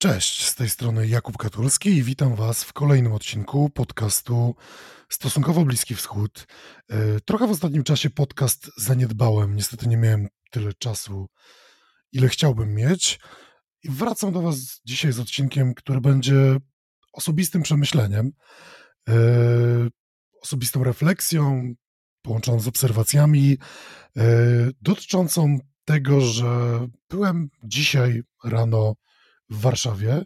Cześć, z tej strony Jakub Katulski i witam Was w kolejnym odcinku podcastu Stosunkowo Bliski Wschód. E, trochę w ostatnim czasie podcast zaniedbałem, niestety nie miałem tyle czasu, ile chciałbym mieć. I wracam do Was dzisiaj z odcinkiem, który będzie osobistym przemyśleniem, e, osobistą refleksją, połączoną z obserwacjami, e, dotyczącą tego, że byłem dzisiaj rano w Warszawie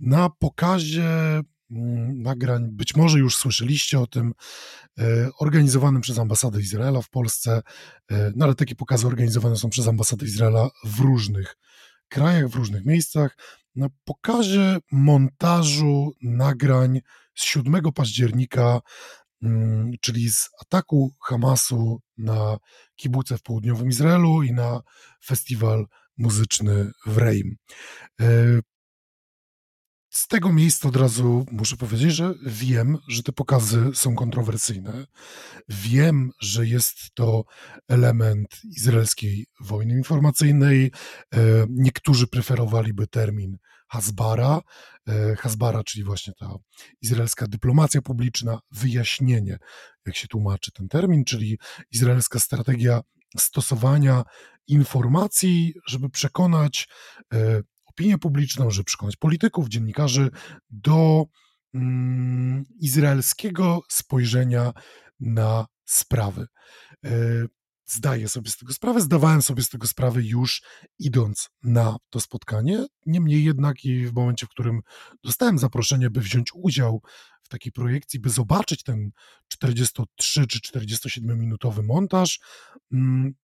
na pokazie mm, nagrań, być może już słyszeliście o tym, e, organizowanym przez ambasadę Izraela w Polsce, e, no ale takie pokazy organizowane są przez ambasadę Izraela w różnych krajach, w różnych miejscach. Na pokazie montażu nagrań z 7 października, mm, czyli z ataku Hamasu na kibuce w południowym Izraelu i na festiwal muzyczny w Reim. E, z tego miejsca od razu muszę powiedzieć, że wiem, że te pokazy są kontrowersyjne. Wiem, że jest to element izraelskiej wojny informacyjnej. E, niektórzy preferowaliby termin Hasbara. E, Hasbara, czyli właśnie ta izraelska dyplomacja publiczna, wyjaśnienie, jak się tłumaczy ten termin, czyli izraelska strategia stosowania informacji, żeby przekonać e, opinię publiczną, żeby przekonać polityków, dziennikarzy do mm, izraelskiego spojrzenia na sprawy. E, zdaję sobie z tego sprawę, zdawałem sobie z tego sprawę już idąc na to spotkanie. Niemniej jednak i w momencie, w którym dostałem zaproszenie, by wziąć udział takiej projekcji, by zobaczyć ten 43 czy 47 minutowy montaż, mm,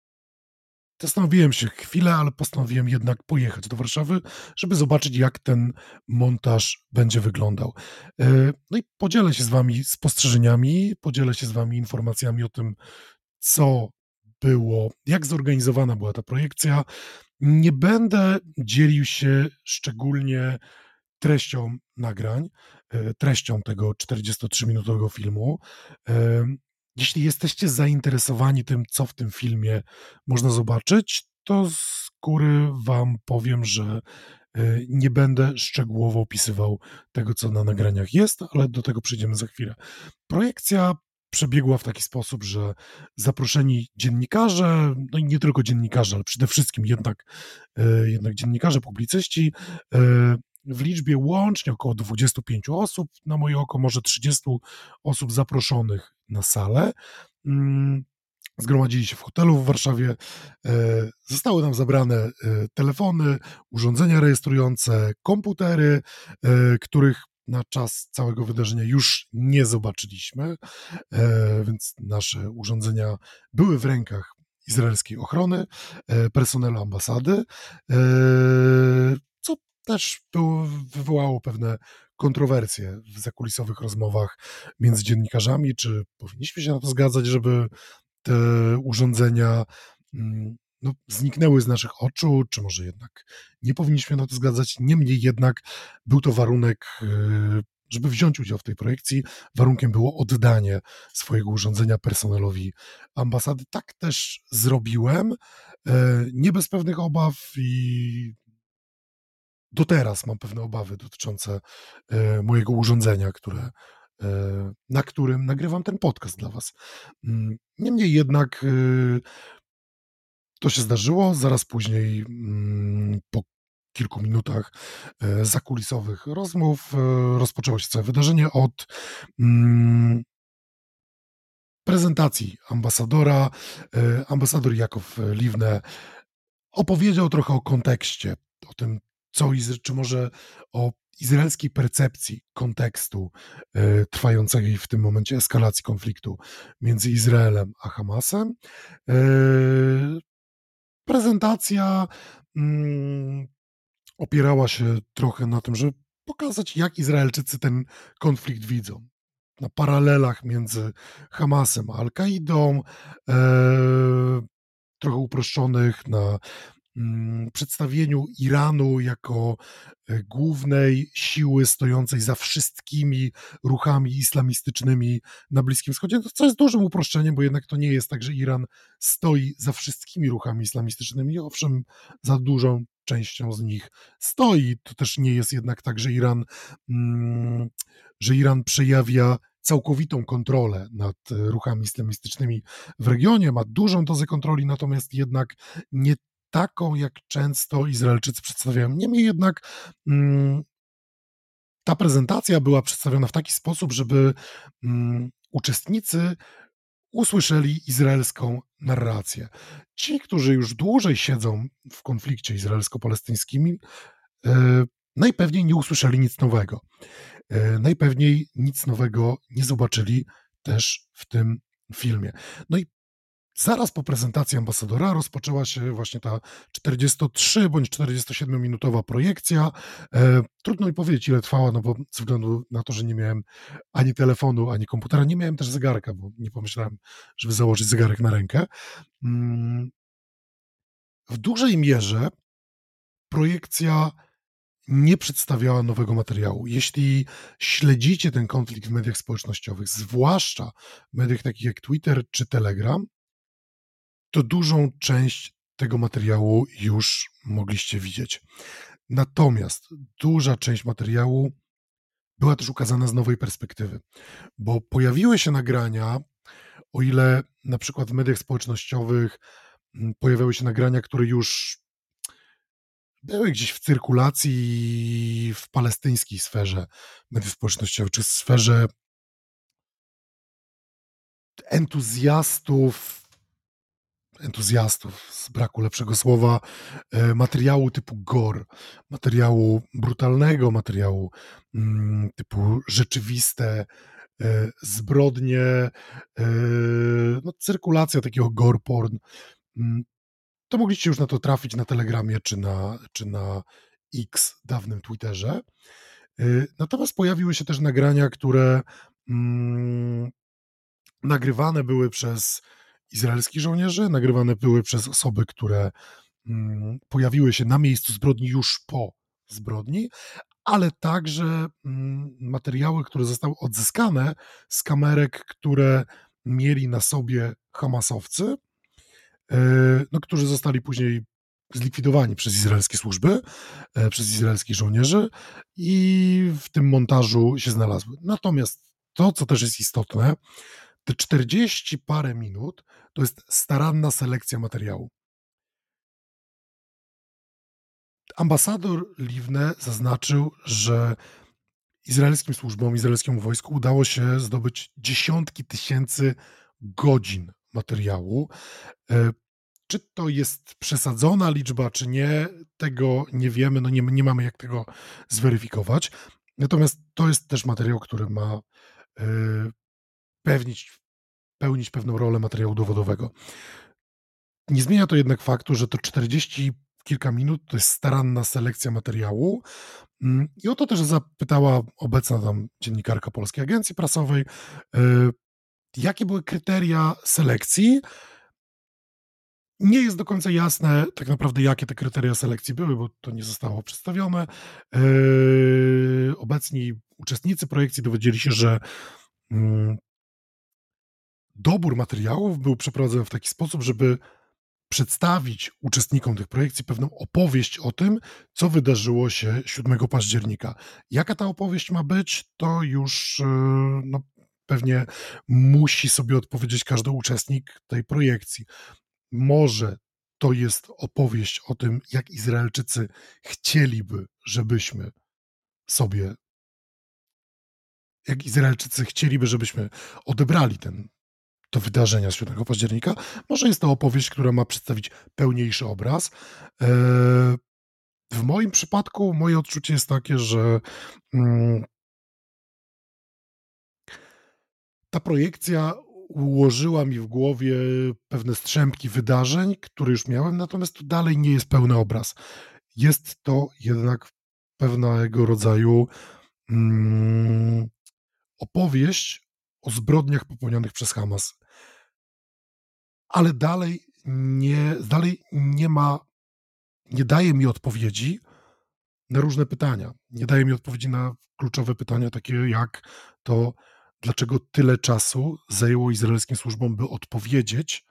Zastanowiłem się chwilę, ale postanowiłem jednak pojechać do Warszawy, żeby zobaczyć, jak ten montaż będzie wyglądał. E, no i podzielę się z Wami spostrzeżeniami, podzielę się z Wami informacjami o tym, co było, jak zorganizowana była ta projekcja. Nie będę dzielił się szczególnie treścią nagrań, e, treścią tego 43-minutowego filmu. E, jeśli jesteście zainteresowani tym, co w tym filmie można zobaczyć, to z góry Wam powiem, że e, nie będę szczegółowo opisywał tego, co na nagraniach jest, ale do tego przyjdziemy za chwilę. Projekcja przebiegła w taki sposób, że zaproszeni dziennikarze, no i nie tylko dziennikarze, ale przede wszystkim jednak, jednak dziennikarze, publicyści, w liczbie łącznie około 25 osób, na moje oko może 30 osób zaproszonych na salę. Mm, zgromadzili się w hotelu w Warszawie. E, zostały nam zabrane e, telefony, urządzenia rejestrujące, komputery, e, których na czas całego wydarzenia już nie zobaczyliśmy, więc nasze urządzenia były w rękach izraelskiej ochrony, personelu ambasady też wywołało pewne kontrowersje w zakulisowych rozmowach między dziennikarzami, czy powinniśmy się na to zgadzać, żeby te urządzenia mm, no, zniknęły z naszych oczu, czy może jednak nie powinniśmy na to zgadzać. Niemniej jednak był to warunek, y, żeby wziąć udział w tej projekcji. Warunkiem było oddanie swojego urządzenia personelowi ambasady. Tak też zrobiłem, e, nie bez pewnych obaw i do teraz mam pewne obawy dotyczące e, mojego urządzenia, które, e, na którym nagrywam ten podcast dla Was. Mm, niemniej jednak e, to się zdarzyło. Zaraz później, mm, po kilku minutach zakulisowych rozmów, rozpoczęło się całe wydarzenie od mm, prezentacji ambasadora. Ambasador Jakow Liwne opowiedział trochę o kontekście, o tym, co, czy może o izraelskiej percepcji kontekstu e, trwającej w tym momencie eskalacji konfliktu między Izraelem a Hamasem. E, prezentacja mm, opierała się trochę na tym, żeby pokazać, jak Izraelczycy ten konflikt widzą. Na paralelach między Hamasem a Al-Kaidą, e, trochę uproszczonych, na przedstawieniu Iranu jako e, głównej siły stojącej za wszystkimi ruchami islamistycznymi na Bliskim Wschodzie, co jest dużym uproszczeniem, bo jednak to nie jest tak, że Iran stoi za wszystkimi ruchami islamistycznymi. Owszem, za dużą częścią z nich stoi. To też nie jest jednak tak, że Iran, mm, że Iran przejawia całkowitą kontrolę nad e, ruchami islamistycznymi w regionie, ma dużą dozę kontroli, natomiast jednak nie taką, jak często Izraelczycy przedstawiają. Niemniej jednak mm, ta prezentacja była przedstawiona w taki sposób, żeby mm, uczestnicy usłyszeli izraelską narrację. Ci, którzy już dłużej siedzą w konflikcie izraelsko-palestyńskim, e, najpewniej nie usłyszeli nic nowego. E, najpewniej nic nowego nie zobaczyli też w tym filmie. No i zaraz po prezentacji ambasadora rozpoczęła się właśnie ta 43 bądź 47 minutowa projekcja. E, trudno mi powiedzieć, ile trwała, no bo ze względu na to, że nie miałem ani telefonu, ani komputera, nie miałem też zegarka, bo nie pomyślałem, żeby założyć zegarek na rękę. Mm, w dużej mierze projekcja nie przedstawiała nowego materiału. Jeśli śledzicie ten konflikt w mediach społecznościowych, zwłaszcza w mediach takich jak Twitter czy Telegram, to dużą część tego materiału już mogliście widzieć. Natomiast duża część materiału była też ukazana z nowej perspektywy, bo pojawiły się nagrania, o ile na przykład w mediach społecznościowych mm, pojawiały się nagrania, które już były gdzieś w cyrkulacji w palestyńskiej sferze mediów społecznościowych, czy sferze entuzjastów, entuzjastów, z braku lepszego słowa, e, materiału typu gore, materiału brutalnego, materiału mm, typu rzeczywiste, e, zbrodnie, e, no, cyrkulacja takiego gore porn. Mm, to mogliście już na to trafić na Telegramie czy na, czy na X, dawnym Twitterze. Natomiast pojawiły się też nagrania, które mm, nagrywane były przez izraelskich żołnierzy, nagrywane były przez osoby, które mm, pojawiły się na miejscu zbrodni już po zbrodni, ale także mm, materiały, które zostały odzyskane z kamerek, które mieli na sobie Hamasowcy E, no, którzy zostali później zlikwidowani przez izraelskie służby, e, przez izraelskich żołnierzy i w tym montażu się znalazły. Natomiast to, co też jest istotne, te 40 parę minut to jest staranna selekcja materiału. Ambasador Liwne zaznaczył, że izraelskim służbom, izraelskiemu wojsku udało się zdobyć dziesiątki tysięcy godzin materiału. E, czy to jest przesadzona liczba, czy nie, tego nie wiemy, no nie, nie mamy jak tego zweryfikować. Natomiast to jest też materiał, który ma pewnić, pełnić pewną rolę materiału dowodowego. Nie zmienia to jednak faktu, że to 40 kilka minut to jest staranna selekcja materiału. Mm, I o to też zapytała obecna tam dziennikarka Polskiej Agencji Prasowej, e, jakie były kryteria selekcji. Nie jest do końca jasne tak naprawdę, jakie te kryteria selekcji były, bo to nie zostało przedstawione. Yy, obecni uczestnicy projekcji dowiedzieli się, że mm, dobór materiałów był przeprowadzony w taki sposób, żeby przedstawić uczestnikom tych projekcji pewną opowieść o tym, co wydarzyło się 7 października. Jaka ta opowieść ma być, to już yy, no, pewnie musi sobie odpowiedzieć każdy uczestnik tej projekcji. Może to jest opowieść o tym, jak Izraelczycy chcieliby, żebyśmy sobie, jak Izraelczycy chcieliby, żebyśmy odebrali ten, to wydarzenia z 7 października. Może jest to opowieść, która ma przedstawić pełniejszy obraz. E, w moim przypadku moje odczucie jest takie, że mm, ta projekcja ułożyła mi w głowie pewne strzępki wydarzeń, które już miałem, natomiast to dalej nie jest pełny obraz. Jest to jednak pewnego rodzaju mm, opowieść o zbrodniach popełnionych przez Hamas. Ale dalej nie, dalej nie ma nie daje mi odpowiedzi na różne pytania. Nie daje mi odpowiedzi na kluczowe pytania, takie jak to, dlaczego tyle czasu zajęło izraelskim służbom, by odpowiedzieć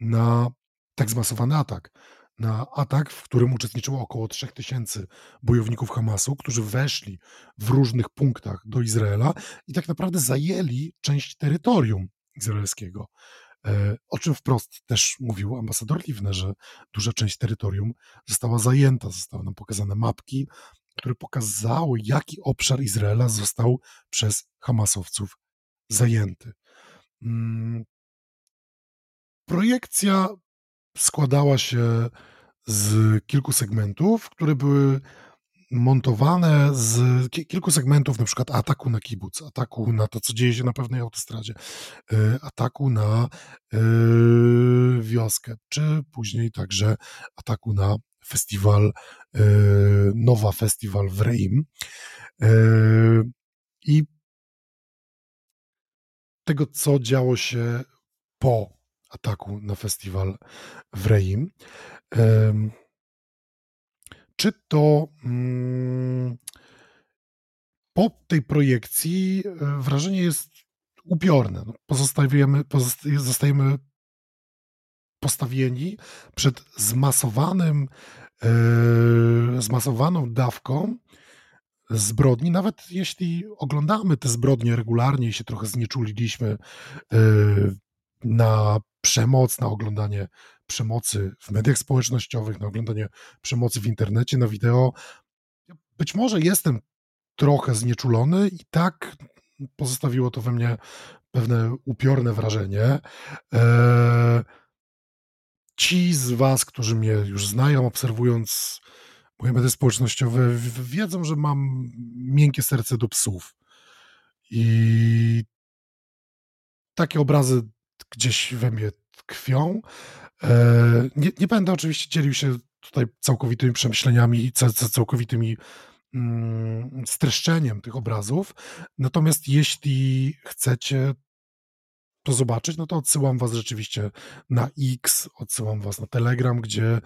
na tak zmasowany atak. Na atak, w którym uczestniczyło około 3000 bojowników Hamasu, którzy weszli w różnych punktach do Izraela i tak naprawdę zajęli część terytorium izraelskiego. E, o czym wprost też mówił ambasador Liwne, że duża część terytorium została zajęta. Zostały nam pokazane mapki, które pokazały, jaki obszar Izraela został przez Hamasowców zajęty. Mm. Projekcja składała się z kilku segmentów, które były montowane z kilku segmentów, na przykład ataku na kibuc, ataku na to, co dzieje się na pewnej autostradzie, y, ataku na y, wioskę, czy później także ataku na festiwal, y, Nowa Festiwal w Reim. I tego, co działo się po ataku na festiwal w Reim. Czy to mm, po tej projekcji e, wrażenie jest upiorne. No, pozostajemy, zostajemy postawieni przed zmasowanym, yy, zmasowaną dawką zbrodni, nawet jeśli oglądamy te zbrodnie regularnie i się trochę znieczuliliśmy yy, na przemoc, na oglądanie przemocy w mediach społecznościowych, na oglądanie przemocy w internecie, na wideo. Być może jestem trochę znieczulony i tak pozostawiło to we mnie pewne upiorne wrażenie. Eee, ci z Was, którzy mnie już znają, obserwując moje media społecznościowe, wiedzą, że mam miękkie serce do psów. I takie obrazy gdzieś we mnie tkwią. E, nie, nie będę oczywiście dzielił się tutaj całkowitymi przemyśleniami, całkowitymi mm, streszczeniem tych obrazów. Natomiast jeśli chcecie to zobaczyć, no to odsyłam was rzeczywiście na X, odsyłam was na Telegram, gdzie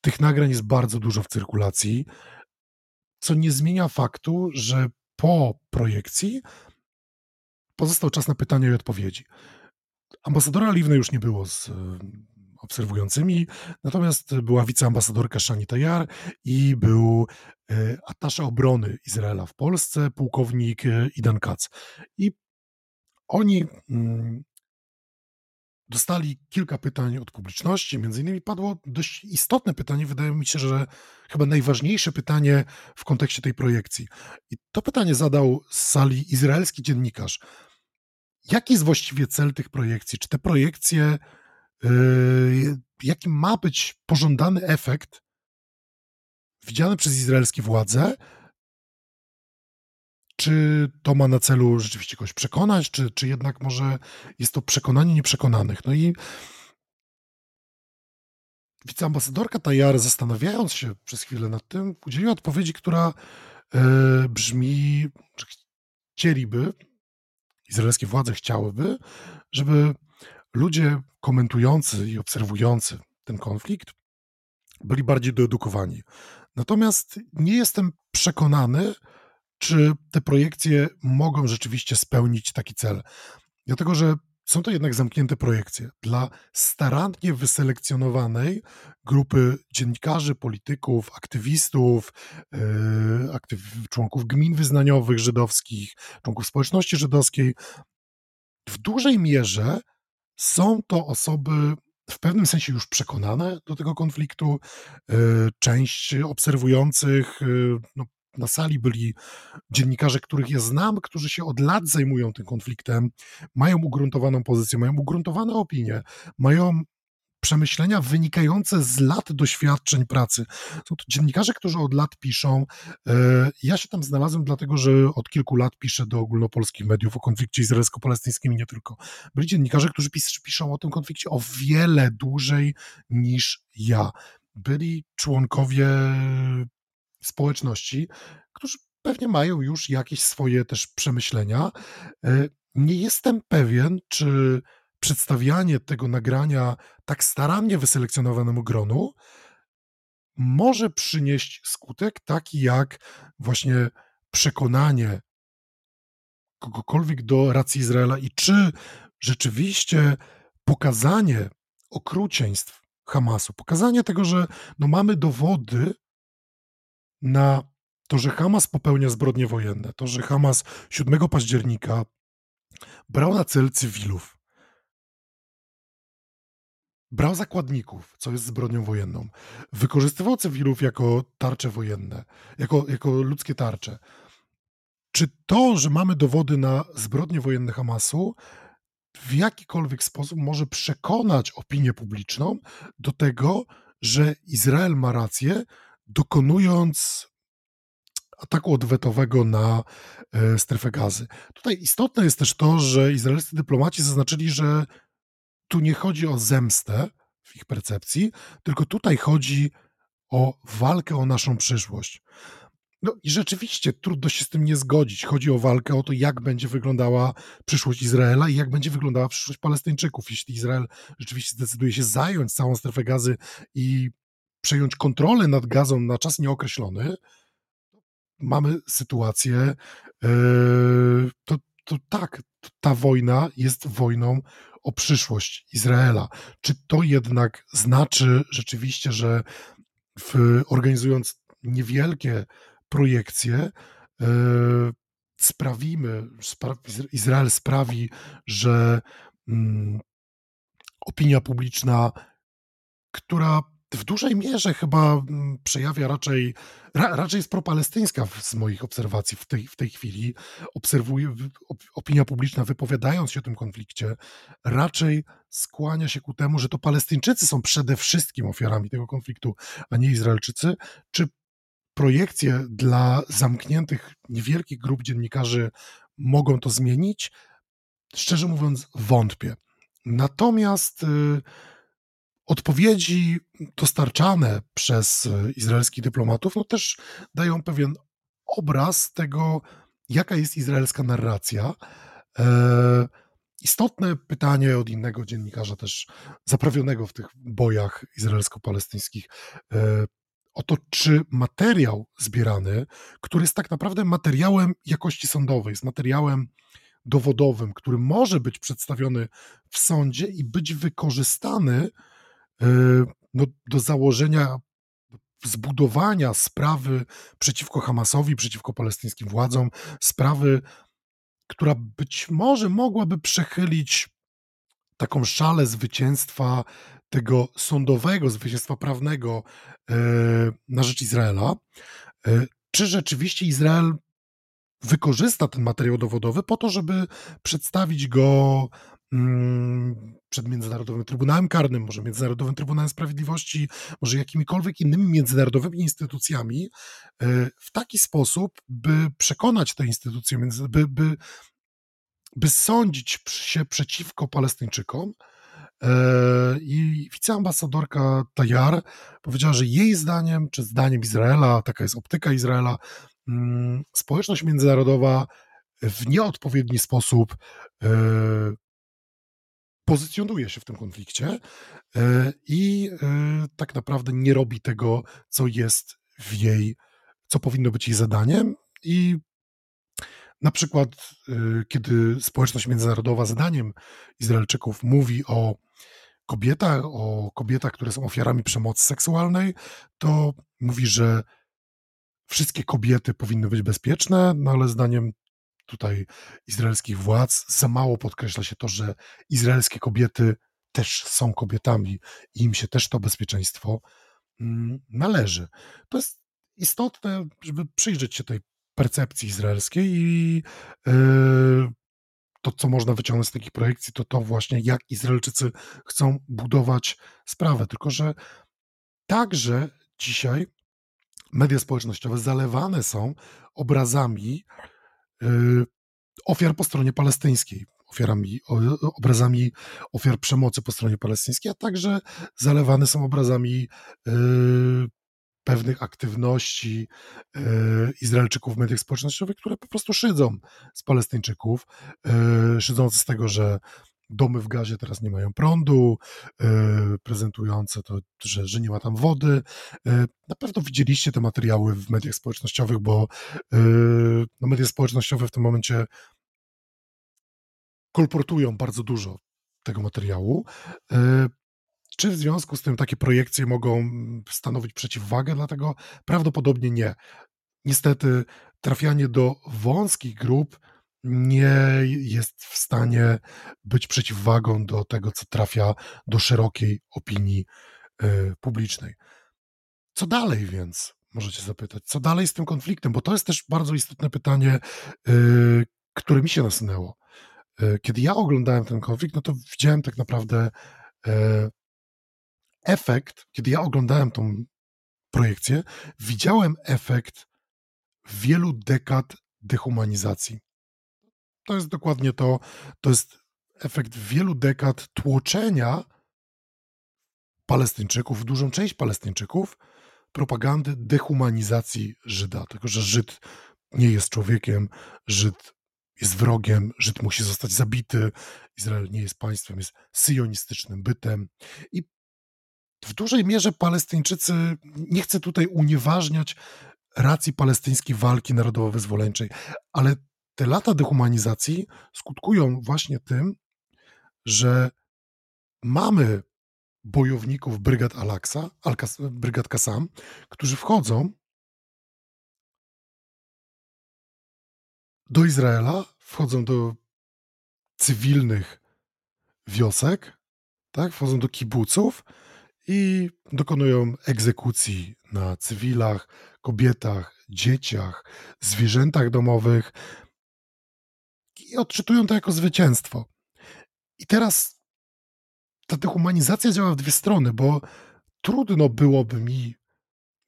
tych nagrań jest bardzo dużo w cyrkulacji, co nie zmienia faktu, że po projekcji pozostał czas na pytania i odpowiedzi. Ambasadora Liwny już nie było z obserwującymi, natomiast była wiceambasadorka Shani Tayyar i był e, atasze obrony Izraela w Polsce, pułkownik e, Idan Katz. I oni mm, dostali kilka pytań od publiczności, między innymi padło dość istotne pytanie, wydaje mi się, że chyba najważniejsze pytanie w kontekście tej projekcji. I to pytanie zadał z sali izraelski dziennikarz. Jaki jest właściwie cel tych projekcji? Czy te projekcje Yy, jaki ma być pożądany efekt widziany przez izraelskie władze, czy to ma na celu rzeczywiście kogoś przekonać, czy, czy jednak może jest to przekonanie nieprzekonanych. No i wiceambasadorka Tajar, zastanawiając się przez chwilę nad tym, udzieliła odpowiedzi, która e, brzmi, że chcieliby, izraelskie władze chciałyby, żeby ludzie komentujący i obserwujący ten konflikt byli bardziej doedukowani. Natomiast nie jestem przekonany, czy te projekcje mogą rzeczywiście spełnić taki cel. Dlatego, że są to jednak zamknięte projekcje dla starannie wyselekcjonowanej grupy dziennikarzy, polityków, aktywistów, yy, aktyw członków gmin wyznaniowych żydowskich, członków społeczności żydowskiej. W dużej mierze są to osoby w pewnym sensie już przekonane do tego konfliktu. E, część obserwujących e, no, na sali byli dziennikarze, których ja znam, którzy się od lat zajmują tym konfliktem, mają ugruntowaną pozycję, mają ugruntowane opinie, mają przemyślenia wynikające z lat doświadczeń pracy. Są to dziennikarze, którzy od lat piszą. E, ja się tam znalazłem, dlatego że od kilku lat piszę do ogólnopolskich mediów o konflikcie izraelsko-palestyńskim i nie tylko. Byli dziennikarze, którzy pis piszą o tym konflikcie o wiele dłużej niż ja. Byli członkowie społeczności, którzy pewnie mają już jakieś swoje też przemyślenia. E, nie jestem pewien, czy przedstawianie tego nagrania tak starannie wyselekcjonowanemu gronu może przynieść skutek taki jak właśnie przekonanie kogokolwiek do racji Izraela i czy rzeczywiście pokazanie okrucieństw Hamasu, pokazanie tego, że no mamy dowody na to, że Hamas popełnia zbrodnie wojenne, to, że Hamas 7 października brał na cel cywilów, brał zakładników, co jest zbrodnią wojenną, wykorzystywał cywilów jako tarcze wojenne, jako, jako ludzkie tarcze. Czy to, że mamy dowody na zbrodnie wojenne Hamasu, w jakikolwiek sposób może przekonać opinię publiczną do tego, że Izrael ma rację, dokonując ataku odwetowego na e, strefę gazy. Tutaj istotne jest też to, że izraelscy dyplomaci zaznaczyli, że tu nie chodzi o zemstę w ich percepcji, tylko tutaj chodzi o walkę o naszą przyszłość. No i rzeczywiście trudno się z tym nie zgodzić. Chodzi o walkę o to, jak będzie wyglądała przyszłość Izraela i jak będzie wyglądała przyszłość Palestyńczyków. Jeśli Izrael rzeczywiście zdecyduje się zająć całą strefę gazy i przejąć kontrolę nad gazą na czas nieokreślony, mamy sytuację, yy, to, to tak, ta wojna jest wojną o przyszłość Izraela. Czy to jednak znaczy rzeczywiście, że w, organizując niewielkie projekcje, yy, sprawimy, Izrael sprawi, że mm, opinia publiczna, która w dużej mierze chyba mm, przejawia raczej, ra, raczej jest propalestyńska z moich obserwacji w tej, w tej chwili. Obserwuję, opinia publiczna wypowiadając się o tym konflikcie, raczej skłania się ku temu, że to Palestyńczycy są przede wszystkim ofiarami tego konfliktu, a nie Izraelczycy. Czy projekcje dla zamkniętych, niewielkich grup dziennikarzy mogą to zmienić? Szczerze mówiąc, wątpię. Natomiast. Yy, odpowiedzi dostarczane przez e, izraelskich dyplomatów no też dają pewien obraz tego, jaka jest izraelska narracja. E, istotne pytanie od innego dziennikarza, też zaprawionego w tych bojach izraelsko-palestyńskich, e, o to, czy materiał zbierany, który jest tak naprawdę materiałem jakości sądowej, jest materiałem dowodowym, który może być przedstawiony w sądzie i być wykorzystany no, do założenia, zbudowania sprawy przeciwko Hamasowi, przeciwko palestyńskim władzom, sprawy, która być może mogłaby przechylić taką szalę zwycięstwa tego sądowego, zwycięstwa prawnego e, na rzecz Izraela. E, czy rzeczywiście Izrael wykorzysta ten materiał dowodowy po to, żeby przedstawić go przed Międzynarodowym Trybunałem Karnym, może Międzynarodowym Trybunałem Sprawiedliwości, może jakimikolwiek innymi międzynarodowymi instytucjami e, w taki sposób, by przekonać te instytucje, by, by, by sądzić się przeciwko Palestyńczykom. E, I wiceambasadorka Tajar powiedziała, że jej zdaniem, czy zdaniem Izraela, taka jest optyka Izraela, mm, społeczność międzynarodowa w nieodpowiedni sposób e, pozycjonuje się w tym konflikcie e, i e, tak naprawdę nie robi tego, co jest w jej, co powinno być jej zadaniem. I na przykład, e, kiedy społeczność międzynarodowa, zdaniem Izraelczyków, mówi o kobietach, o kobietach, które są ofiarami przemocy seksualnej, to mówi, że wszystkie kobiety powinny być bezpieczne, no ale zdaniem tutaj izraelskich władz. Za mało podkreśla się to, że izraelskie kobiety też są kobietami i im się też to bezpieczeństwo mm, należy. To jest istotne, żeby przyjrzeć się tej percepcji izraelskiej i yy, to, co można wyciągnąć z takich projekcji, to to właśnie, jak Izraelczycy chcą budować sprawę. Tylko, że także dzisiaj media społecznościowe zalewane są obrazami ofiar po stronie palestyńskiej, ofiarami, obrazami ofiar przemocy po stronie palestyńskiej, a także zalewane są obrazami y, pewnych aktywności y, Izraelczyków w mediach społecznościowych, które po prostu szydzą z Palestyńczyków, szydząc z tego, że domy w gazie teraz nie mają prądu, prezentujące to, że, że nie ma tam wody. Na pewno widzieliście te materiały w mediach społecznościowych, bo no, media społecznościowe w tym momencie kolportują bardzo dużo tego materiału. Czy w związku z tym takie projekcje mogą stanowić przeciwwagę? Dlatego prawdopodobnie nie. Niestety trafianie do wąskich grup nie jest w stanie być przeciwwagą do tego, co trafia do szerokiej opinii y, publicznej. Co dalej więc? Możecie zapytać, co dalej z tym konfliktem? Bo to jest też bardzo istotne pytanie, y, które mi się nasunęło. Y, kiedy ja oglądałem ten konflikt, no to widziałem tak naprawdę efekt, kiedy ja oglądałem tą projekcję, widziałem efekt wielu dekad dehumanizacji. To jest dokładnie to, to jest efekt wielu dekad tłoczenia Palestyńczyków, dużą część Palestyńczyków, propagandy dehumanizacji Żyda, tego, że Żyd nie jest człowiekiem, Żyd jest wrogiem, Żyd musi zostać zabity, Izrael nie jest państwem, jest syjonistycznym bytem. I w dużej mierze Palestyńczycy, nie chcę tutaj unieważniać racji palestyńskiej walki narodowo-wyzwoleńczej, ale te lata dehumanizacji skutkują właśnie tym, że mamy bojowników brygad Al-Aqsa, brygad Kasam, którzy wchodzą do Izraela, wchodzą do cywilnych wiosek, tak, wchodzą do kibuców i dokonują egzekucji na cywilach, kobietach, dzieciach, zwierzętach domowych i odczytują to jako zwycięstwo. I teraz ta dehumanizacja działa w dwie strony, bo trudno byłoby mi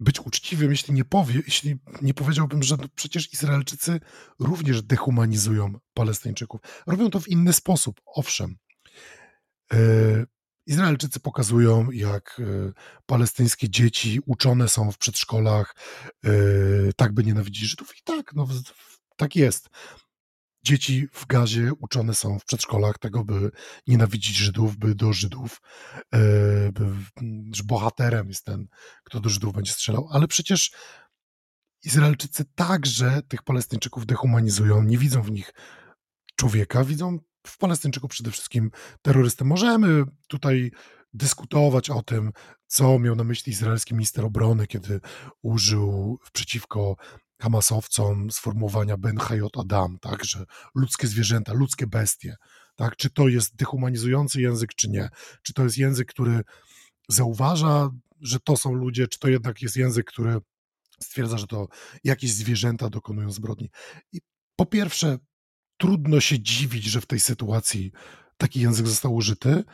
być uczciwym, jeśli nie, powie, jeśli nie powiedziałbym, że przecież Izraelczycy również dehumanizują Palestyńczyków. Robią to w inny sposób, owszem. E, Izraelczycy pokazują, jak e, palestyńskie dzieci uczone są w przedszkolach, e, tak by nienawidzić Żydów. I tak, no, tak jest. Dzieci w gazie uczone są w przedszkolach tego, by nienawidzić Żydów, by do Żydów, e, że bohaterem jest ten, kto do Żydów będzie strzelał. Ale przecież Izraelczycy także tych Palestyńczyków dehumanizują, nie widzą w nich człowieka, widzą w Palestyńczyku przede wszystkim terrorystę. Możemy tutaj dyskutować o tym, co miał na myśli izraelski minister obrony, kiedy użył przeciwko Hamasowcom sformułowania Ben Hayot Adam, tak, że ludzkie zwierzęta, ludzkie bestie, tak, czy to jest dehumanizujący język, czy nie, czy to jest język, który zauważa, że to są ludzie, czy to jednak jest język, który stwierdza, że to jakieś zwierzęta dokonują zbrodni. I po pierwsze, trudno się dziwić, że w tej sytuacji taki język został użyty.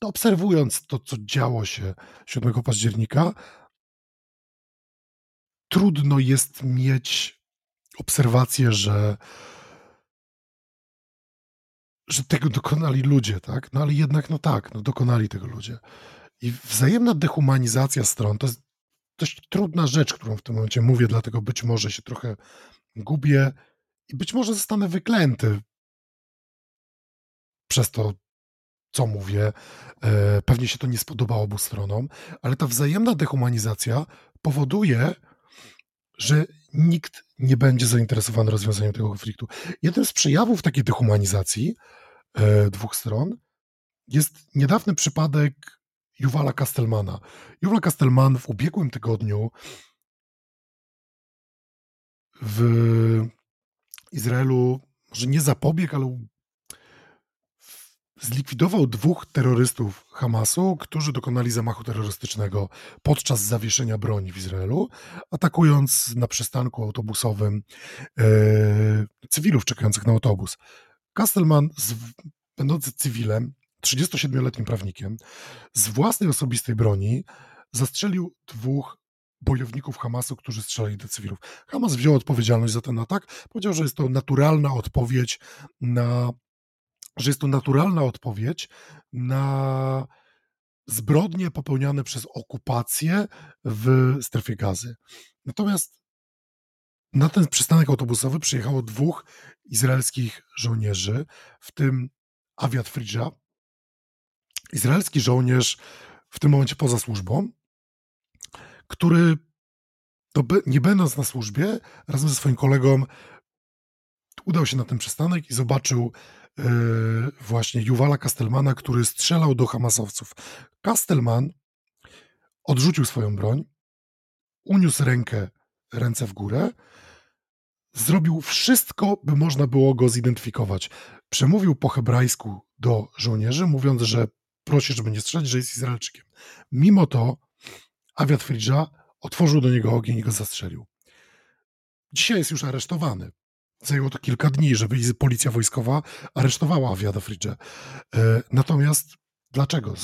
Obserwując to, co działo się 7 października, trudno jest mieć obserwację, że że tego dokonali ludzie, tak? No ale jednak, no tak, no dokonali tego ludzie. I wzajemna dehumanizacja stron to jest dość trudna rzecz, którą w tym momencie mówię, dlatego być może się trochę gubię i być może zostanę wyklęty przez to, co mówię. E, pewnie się to nie spodoba obu stronom, ale ta wzajemna dehumanizacja powoduje, że nikt nie będzie zainteresowany rozwiązaniem tego konfliktu. Jeden z przejawów takiej dehumanizacji e, dwóch stron jest niedawny przypadek Juwala Kastelmana. Juwal Kastelman w ubiegłym tygodniu w Izraelu może nie zapobiegł, ale zlikwidował dwóch terrorystów Hamasu, którzy dokonali zamachu terrorystycznego podczas zawieszenia broni w Izraelu, atakując na przystanku autobusowym e, cywilów czekających na autobus. Kastelman, z, będący cywilem, 37-letnim prawnikiem, z własnej osobistej broni zastrzelił dwóch bojowników Hamasu, którzy strzelali do cywilów. Hamas wziął odpowiedzialność za ten atak, powiedział, że jest to naturalna odpowiedź na że jest to naturalna odpowiedź na zbrodnie popełniane przez okupację w strefie gazy. Natomiast na ten przystanek autobusowy przyjechało dwóch izraelskich żołnierzy, w tym Aviat Fridża, izraelski żołnierz w tym momencie poza służbą, który to nie będąc na służbie, razem ze swoim kolegą udał się na ten przystanek i zobaczył właśnie Juwala Kastelmana, który strzelał do Hamasowców. Kastelman odrzucił swoją broń, uniósł rękę, ręce w górę, zrobił wszystko, by można było go zidentyfikować. Przemówił po hebrajsku do żołnierzy, mówiąc, że prosi, żeby nie strzelać, że jest Izraelczykiem. Mimo to Aviat Fridża otworzył do niego ogień i go zastrzelił. Dzisiaj jest już aresztowany. Zajęło to kilka dni, żeby policja wojskowa aresztowała Aviada Fridża. E, natomiast dlaczego?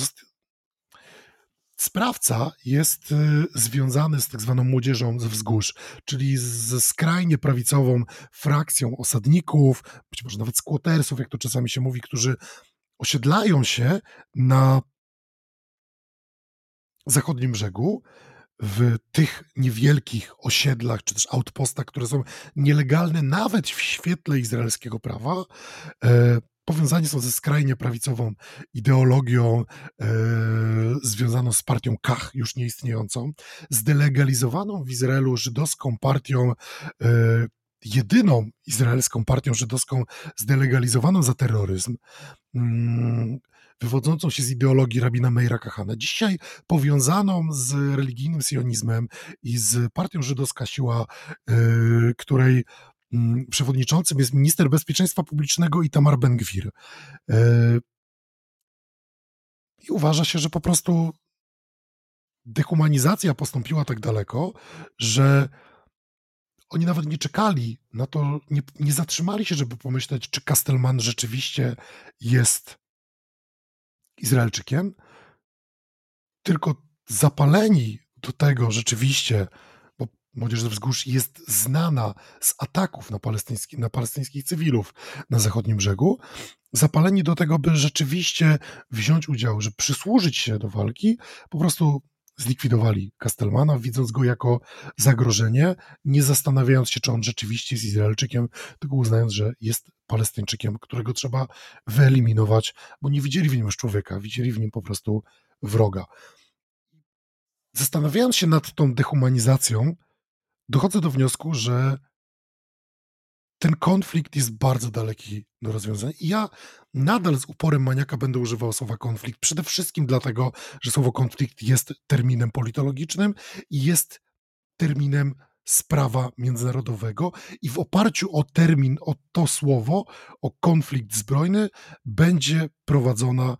Sprawca jest y, związany z tak zwaną młodzieżą ze wzgórz, czyli ze skrajnie prawicową frakcją osadników, być może nawet squattersów, jak to czasami się mówi, którzy osiedlają się na zachodnim brzegu, w tych niewielkich osiedlach czy też outpostach, które są nielegalne nawet w świetle izraelskiego prawa, e, powiązani są ze skrajnie prawicową ideologią e, związaną z partią Kach, już nieistniejącą, zdelegalizowaną w Izraelu żydowską partią, e, jedyną izraelską partią żydowską zdelegalizowaną za terroryzm. Wywodzącą się z ideologii rabina Meira Kahana, dzisiaj powiązaną z religijnym sionizmem i z partią żydowska siła, yy, której Mm, przewodniczącym jest minister bezpieczeństwa publicznego Itamar Ben-Gwir. E, I uważa się, że po prostu dehumanizacja postąpiła tak daleko, że oni nawet nie czekali na to, nie, nie zatrzymali się, żeby pomyśleć, czy Kastelman rzeczywiście jest Izraelczykiem, tylko zapaleni do tego rzeczywiście Młodzież ze wzgórz jest znana z ataków na, palestyński, na palestyńskich cywilów na zachodnim brzegu, zapaleni do tego, by rzeczywiście wziąć udział, żeby przysłużyć się do walki, po prostu zlikwidowali Kastelmana, widząc go jako zagrożenie, nie zastanawiając się, czy on rzeczywiście jest Izraelczykiem, tylko uznając, że jest Palestyńczykiem, którego trzeba wyeliminować, bo nie widzieli w nim już człowieka, widzieli w nim po prostu wroga. Zastanawiając się nad tą dehumanizacją, dochodzę do wniosku, że ten konflikt jest bardzo daleki do rozwiązania. I ja nadal z uporem maniaka będę używał słowa konflikt. Przede wszystkim dlatego, że słowo konflikt jest terminem politologicznym i jest terminem sprawa międzynarodowego i w oparciu o termin, o to słowo, o konflikt zbrojny, będzie prowadzona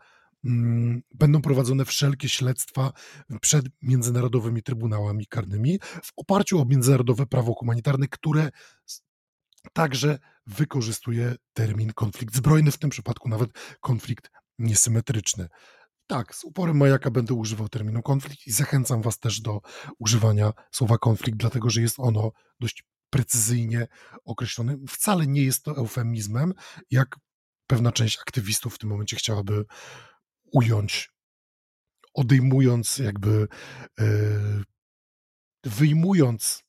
Mm, będą prowadzone wszelkie śledztwa przed międzynarodowymi trybunałami karnymi w oparciu o międzynarodowe prawo humanitarne, które także wykorzystuje termin konflikt zbrojny, w tym przypadku nawet konflikt niesymetryczny. Tak, z uporem Majaka będę używał terminu konflikt i zachęcam Was też do używania słowa konflikt, dlatego że jest ono dość precyzyjnie określone. Wcale nie jest to eufemizmem, jak pewna część aktywistów w tym momencie chciałaby ująć, odejmując jakby, e, wyjmując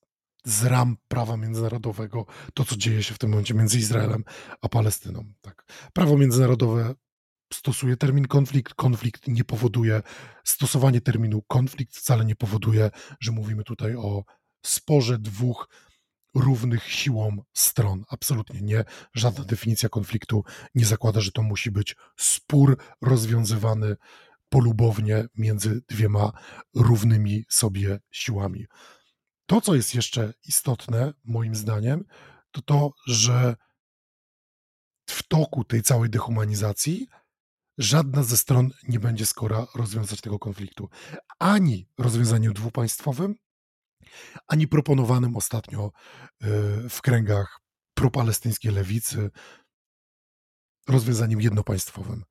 z ram prawa międzynarodowego to, co dzieje się w tym momencie między Izraelem a Palestyną. Tak. Prawo międzynarodowe stosuje termin konflikt. Konflikt nie powoduje, stosowanie terminu konflikt wcale nie powoduje, że mówimy tutaj o sporze dwóch równych siłą stron. Absolutnie nie. Żadna definicja konfliktu nie zakłada, że to musi być spór rozwiązywany polubownie między dwiema równymi sobie siłami. To, co jest jeszcze istotne, moim zdaniem, to to, że w toku tej całej dehumanizacji żadna ze stron nie będzie skora rozwiązać tego konfliktu. Ani rozwiązaniem dwupaństwowym, ani proponowanym ostatnio e, w kręgach propalestyńskiej lewicy rozwiązaniem jednopaństwowym.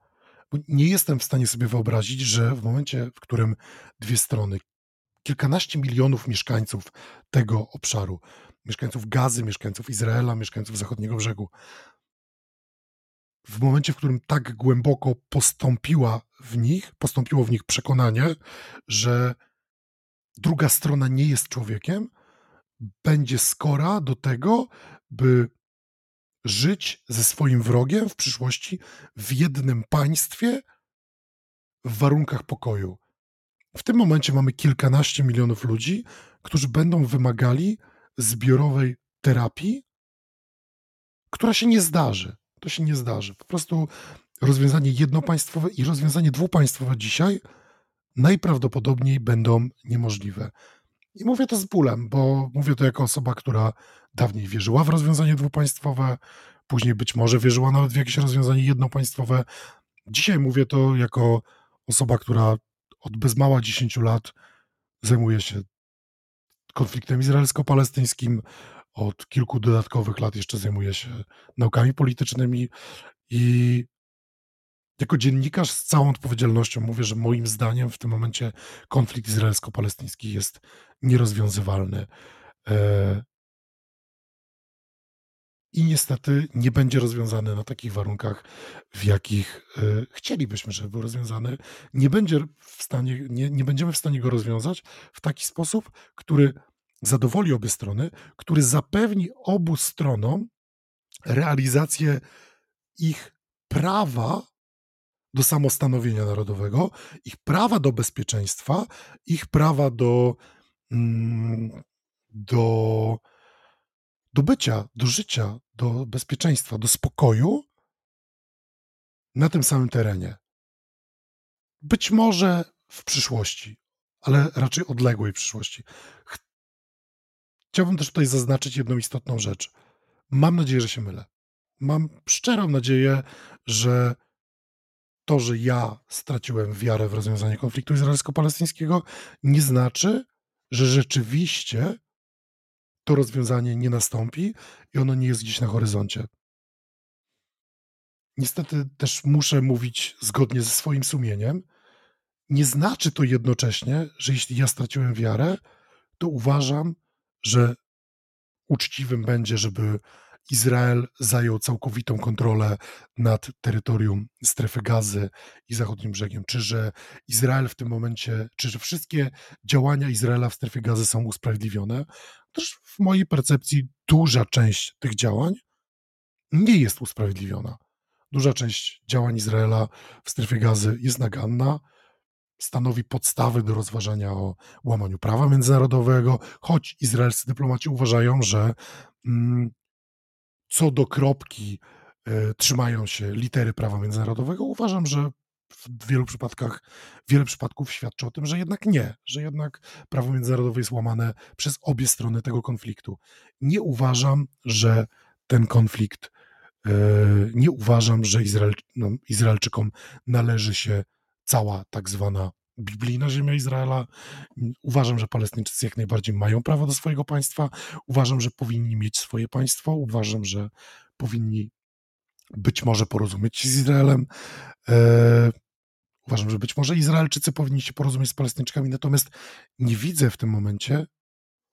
Nie jestem w stanie sobie wyobrazić, że w momencie, w którym dwie strony, kilkanaście milionów mieszkańców tego obszaru, mieszkańców Gazy, mieszkańców Izraela, mieszkańców zachodniego brzegu, w momencie, w którym tak głęboko postąpiła w nich, postąpiło w nich przekonanie, że druga strona nie jest człowiekiem, będzie skora do tego, by żyć ze swoim wrogiem w przyszłości w jednym państwie w warunkach pokoju. W tym momencie mamy kilkanaście milionów ludzi, którzy będą wymagali zbiorowej terapii, która się nie zdarzy. To się nie zdarzy. Po prostu rozwiązanie jednopaństwowe i rozwiązanie dwupaństwowe dzisiaj najprawdopodobniej będą niemożliwe. I mówię to z bólem, bo mówię to jako osoba, która dawniej wierzyła w rozwiązanie dwupaństwowe, później być może wierzyła nawet w jakieś rozwiązanie jednopaństwowe. Dzisiaj mówię to jako osoba, która od bez mała 10 lat zajmuje się konfliktem izraelsko-palestyńskim, od kilku dodatkowych lat jeszcze zajmuje się naukami politycznymi i jako dziennikarz z całą odpowiedzialnością mówię, że moim zdaniem w tym momencie konflikt izraelsko-palestyński jest nierozwiązywalny. I niestety nie będzie rozwiązany na takich warunkach, w jakich e, chcielibyśmy, żeby był rozwiązany. Nie, będzie w stanie, nie, nie będziemy w stanie go rozwiązać w taki sposób, który zadowoli obie strony, który zapewni obu stronom realizację ich prawa do samostanowienia narodowego, ich prawa do bezpieczeństwa, ich prawa do, mm, do, do bycia, do życia, do bezpieczeństwa, do spokoju na tym samym terenie. Być może w przyszłości, ale raczej odległej przyszłości. Chciałbym też tutaj zaznaczyć jedną istotną rzecz. Mam nadzieję, że się mylę. Mam szczerą nadzieję, że to, że ja straciłem wiarę w rozwiązanie konfliktu izraelsko-palestyńskiego, nie znaczy, że rzeczywiście to rozwiązanie nie nastąpi i ono nie jest gdzieś na horyzoncie. Niestety też muszę mówić zgodnie ze swoim sumieniem. Nie znaczy to jednocześnie, że jeśli ja straciłem wiarę, to uważam, że uczciwym będzie, żeby Izrael zajął całkowitą kontrolę nad terytorium strefy gazy i zachodnim brzegiem, czy że Izrael w tym momencie, czy że wszystkie działania Izraela w strefie gazy są usprawiedliwione. Też w mojej percepcji duża część tych działań nie jest usprawiedliwiona. Duża część działań Izraela w strefie gazy jest naganna, stanowi podstawy do rozważania o łamaniu prawa międzynarodowego, choć izraelscy dyplomaci uważają, że mm, co do kropki e, trzymają się litery prawa międzynarodowego, uważam, że w wielu przypadkach, wiele przypadków świadczy o tym, że jednak nie, że jednak prawo międzynarodowe jest łamane przez obie strony tego konfliktu. Nie uważam, że ten konflikt, e, nie uważam, że Izrael, no, Izraelczykom należy się cała tak zwana biblijna ziemia Izraela. Uważam, że Palestyńczycy jak najbardziej mają prawo do swojego państwa. Uważam, że powinni mieć swoje państwo. Uważam, że powinni być może porozumieć się z Izraelem. E, uważam, że być może Izraelczycy powinni się porozumieć z Palestyńczykami, natomiast nie widzę w tym momencie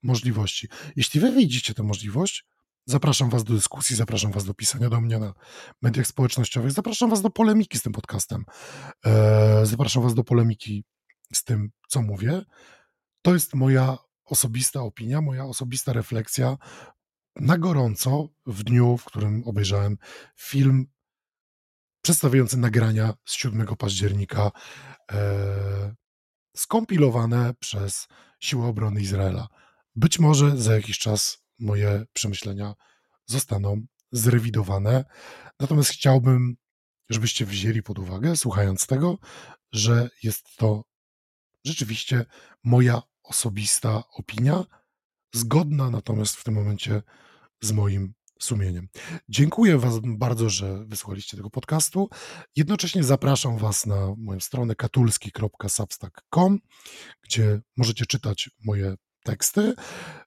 możliwości. Jeśli wy widzicie tę możliwość, zapraszam was do dyskusji, zapraszam was do pisania do mnie na mediach społecznościowych, zapraszam was do polemiki z tym podcastem, e, zapraszam was do polemiki z tym, co mówię. To jest moja osobista opinia, moja osobista refleksja na gorąco w dniu, w którym obejrzałem film przedstawiający nagrania z 7 października, e, skompilowane przez Siły Obrony Izraela. Być może za jakiś czas moje przemyślenia zostaną zrewidowane. Natomiast chciałbym, żebyście wzięli pod uwagę, słuchając tego, że jest to rzeczywiście moja osobista opinia, zgodna natomiast w tym momencie z moim sumieniem. Dziękuję Was bardzo, że wysłuchaliście tego podcastu. Jednocześnie zapraszam Was na moją stronę katulski.substack.com, gdzie możecie czytać moje teksty.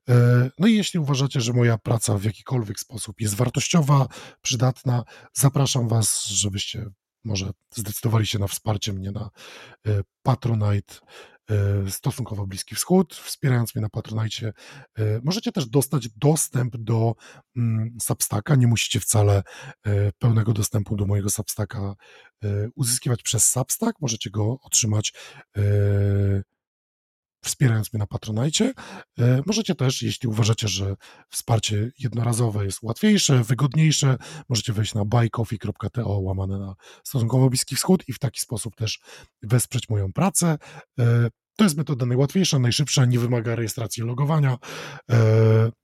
E, no i jeśli uważacie, że moja praca w jakikolwiek sposób jest wartościowa, przydatna, zapraszam Was, żebyście może zdecydowali się na wsparcie mnie na e, Patronite stosunkowo Bliski Wschód, wspierając mnie na Patronite. Możecie też dostać dostęp do mm, Substacka, nie musicie wcale pełnego dostępu do mojego Substacka uzyskiwać przez Substack, możecie go otrzymać wspierając mnie na Patronajcie. E, możecie też, jeśli uważacie, że wsparcie jednorazowe jest łatwiejsze, wygodniejsze, możecie wejść na buycoffee.to łamane na stosunkowo Bliski Wschód i w taki sposób też wesprzeć moją pracę. E, to jest metoda najłatwiejsza, najszybsza, nie wymaga rejestracji logowania,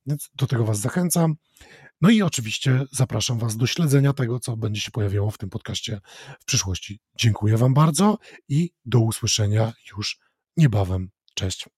więc do tego Was zachęcam. No i oczywiście zapraszam Was do śledzenia tego, co będzie się pojawiało w tym podcaście w przyszłości. Dziękuję Wam bardzo i do usłyszenia już niebawem. Cześć.